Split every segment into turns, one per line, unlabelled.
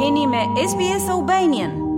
Jeni me SBS Albanian.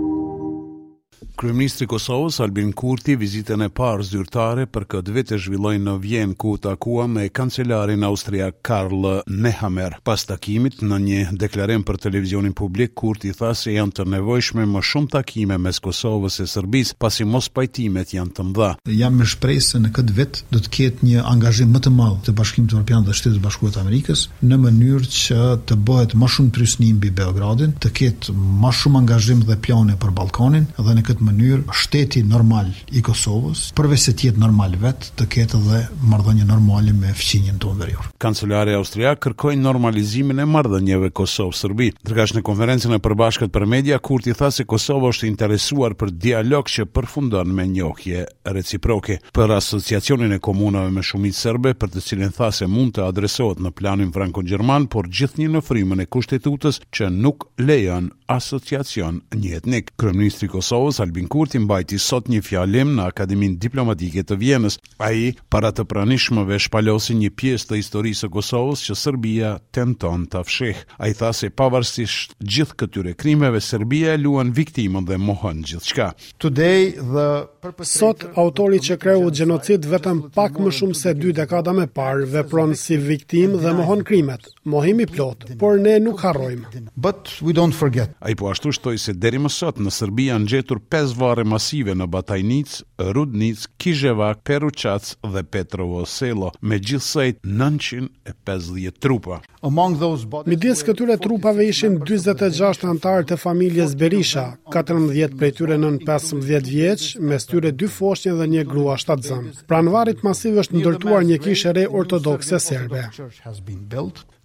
Kryeministri i Kosovës, Albin Kurti, vizitën e parë zyrtare për këtë vit e zhvilloi në Vjenë, ku u takua me kancelarin austriak Karl Nehammer. Pas takimit, në një deklarim për televizionin publik, Kurti tha se janë të nevojshme më shumë takime mes Kosovës e Serbisë, pasi mospajtimet janë të mëdha.
Jam me shpresë se në këtë vit do të ketë një angazhim më të madh të Bashkimit Evropian dhe Shteteve të Bashkuara të Amerikës, në mënyrë që të bëhet më shumë trysni mbi Beogradin, të ketë më shumë angazhim dhe plane për Ballkanin dhe në këtë mënyrë shteti normal i Kosovës, përveç se të jetë normal vetë, të ketë edhe marrëdhënie normale me fqinjin tonë verior.
Kancelari austriak kërkoi normalizimin e marrëdhënieve Kosovë-Serbi. Ndërkaq në konferencën e përbashkët për media, Kurti tha se Kosova është e interesuar për dialog që përfundon me njohje reciproke për Asociacionin e Komunave me Shumicë Serbe, për të cilin tha se mund të adresohet në planin franko-gjerman, por gjithnjë në frymën e Kushtetutës që nuk lejon asociacion njëetnik. Kryeministri i Kosovës, Albin Kurti, mbajti sot një fjalim në Akademinë Diplomatike të Vjenës. Ai, para të pranishmëve, shpalosi një pjesë të historisë së Kosovës që Serbia tenton ta fshehë. Ai tha se pavarësisht gjithë këtyre krimeve, Serbia e luan viktimën dhe mohon gjithçka.
Sot, autori që kreu gjenocid vetëm pak më shumë se dy dekada më parë vepron si viktimë dhe mohon krimet. Mohim i plotë, por ne nuk harrojmë.
Ai po ashtu shtoi se deri më sot në Serbi janë gjetur pesë varre masive në Batajnicë, Rudnicë, Kizhevak, Peruçac dhe Petrovo Selo, me gjithsej nëntëqind
e pesëdhjetë trupa.
Midis këtyre trupave ishin 46 anëtarë të familjes Berisha, 14 prej tyre nën 15 vjeç, mes tyre dy foshnje dhe një grua shtatzënë. Pranë varrit masiv është ndërtuar një kishë e re ortodokse serbe.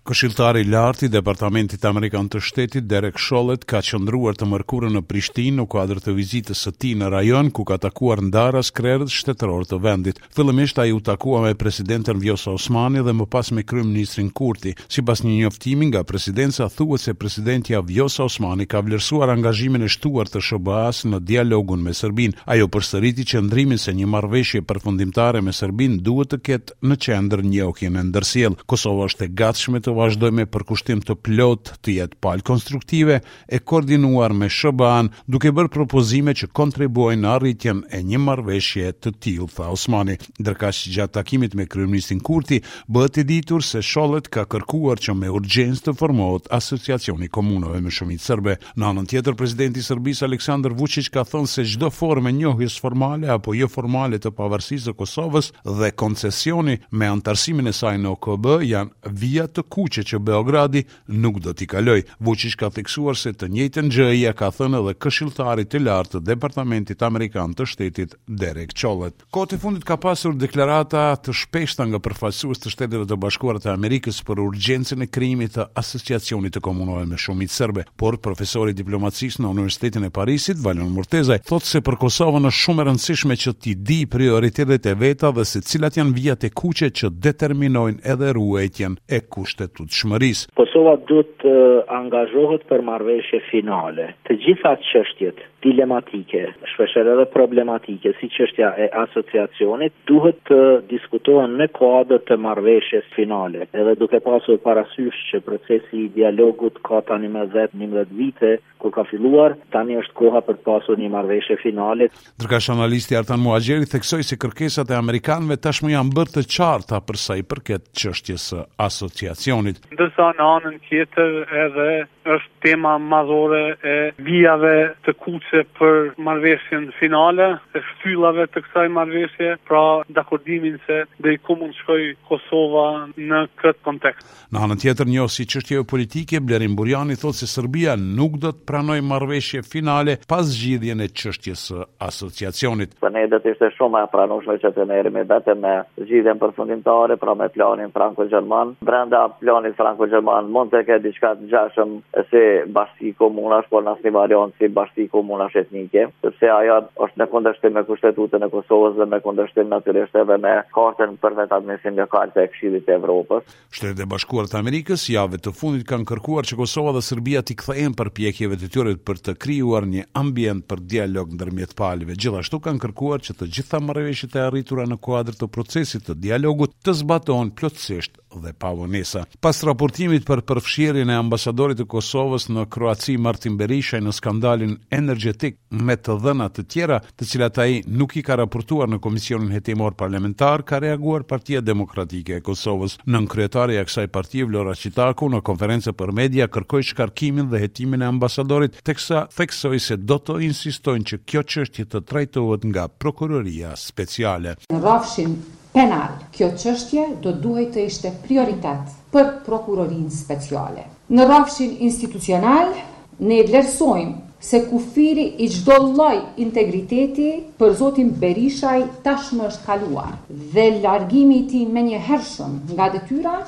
Këshilltari i Lartë i Departamentit Amerikan të Shtetit, Derek Chollet, ka qëndruar të mërkurën në Prishtinë në kuadër të vizitës së tij në rajon, ku ka takuar ndaras krerët shtetërorë të vendit. Fillimisht ai u takua me presidenten Vjosa Osmani dhe më pas me kryeministrin Kurti. Sipas një njoftimi nga Presidenca, thuhet se presidentja Vjosa Osmani ka vlerësuar angazhimin e shtuar të SHBA-së në dialogun me Serbinë. Ajo përsëriti qëndrimin se një marrëveshje përfundimtare me Serbinë duhet të ketë në qendër njohjen e ndërsjellë. Kosova është e gatshme të vazhdojë me përkushtim të plotë të jetë palë konstruktive e koordinuar me SHBA-në, duke bërë propozime që kontribuojnë në arritjen e një marrëveshje të tillë, tha Osmani. Ndërkaq, gjatë takimit me kryeministrin Kurti, bëhet e ditur se Chollet ka kërkuar që me urgjencë të formohet Asociacioni i Komunave me Shumicë Sërbe. Në anën tjetër, presidenti i Serbisë, Aleksandër Vuçiç, ka thënë se çdo formë e njohjes formale apo joformale të pavarësisë së Kosovës dhe koncesioni me anëtarësimin e saj në OKB janë vija të kuqe që Beogradi Nuk do t'i kalojë. Vuçiç ka theksuar se të njëjtën gjë ia ka thënë edhe këshilltarit të lartë të Departamentit amerikan të Shtetit, Derek Chollet. Kohët e fundit ka pasur deklarata të shpeshta nga përfaqësues të Shteteve të Bashkuara të Amerikës për urgjencën e krijimit të Asociacionit të Komunave me Shumicë Serbe, por profesori i diplomacisë në Universitetin e Parisit, Valon Murtezaj, thotë se për Kosovën është shumë e rëndësishme që t'i dijë prioritetet e veta dhe se cilat janë vijat e kuqe që determinojnë edhe ruajtjen e kushtetu. tshmërisë.
Kosova duhet të angazhohet për marrëveshje finale. Të gjitha çështjet dilematike, shpeshherë edhe problematike, si çështja e Asociacionit, duhet të diskutohen në kuadër të marrëveshjes finale, edhe duke pasur parasysh që procesi i dialogut ka tanimë dhjetë, njëmbëdhjetë vite, kur ka filluar, tani është koha për pasur një marrëveshje finale.
Ndërkaq analisti Artan Muhaxhiri theksoi se kërkesat e amerikanëve tashmë janë bërë të qarta për sa i përket çështjes së asociacionit.
Ndërsa në anën tjetër edhe është tema madhore e vijave të kuqe për marrëveshjen finale, e shtyllave të kësaj marrëveshje, pra dakordimin se deri ku mund të shkojë Kosova në këtë kontekst.
Në anën tjetër, njohësi i çështjeve politike, Blerim Burjani thotë se Serbia nuk do të pranojë marrëveshje finale pa zgjidhjen e çështjes së Asociacionit.
Për ne do të ishte shumë ma e pranueshme që të merremi vetëm me zgjidhjen përfundimtare, pra me planin franko-gjerman. Brenda planit franko-gjerman mund të ketë diçka të ngjashëm si bashkësi komunash, por në asnjë variant si bashkësi komunash etnike, sepse ajo është në kundërshtim me Kushtetutën e Kosovës dhe në kundërshtim natyrisht edhe me Kartën për Vetëadministrim Lokal të Këshillit të Evropës.
Shtetet e Bashkuara të Amerikës javëve të fundit kanë kërkuar që Kosova dhe Serbia t'i kthehen përpjekjeve të tyre për të krijuar një ambient për dialog ndërmjet palëve. Gjithashtu kanë kërkuar që të gjitha marrëveshjet e arritura në kuadër të procesit të dialogut të zbatohen plotësisht dhe pa vonesa. Pas raportimit për përfshirjen e ambasadorit të Kosovës në Kroaci Martin Berishaj në skandalin energjetik me të dhëna të tjera, të cilat ai nuk i ka raportuar në Komisionin Hetimor Parlamentar, ka reaguar Partia Demokratike e Kosovës. Nënkryetarja e kësaj partie, Vlora Çitaku, në konferencë për media kërkoi shkarkimin dhe hetimin e ambasadorit, teksa theksoi se do të insistojnë që kjo çështje të trajtohet nga Prokuroria Speciale.
Në rrafshin penal, kjo çështje do duhej të ishte prioritet për Prokurorinë Speciale. Në rrafshin institucional, ne vlerësojmë se kufiri i çdo lloj integriteti për zotin Berishaj tashmë është kaluar dhe largimi i tij i menjëhershëm nga detyra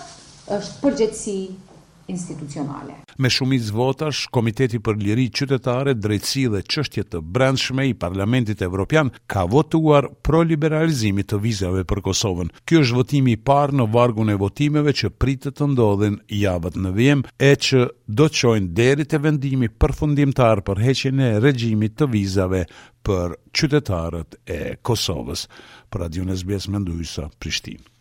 është përgjegjësi institucionale.
Me shumicë votash, Komiteti për Liri Qytetare, Drejtësi dhe Çështje të Brendshme i Parlamentit Evropian ka votuar pro liberalizimit të vizave për Kosovën. Ky është votimi i parë në vargun e votimeve që pritet të ndodhin javët në vijim e që do të çojnë deri te vendimi përfundimtar për heqjen e regjimit të vizave për qytetarët e Kosovës. Për Radion SBS,
Mendu Hysa, Prishtinë.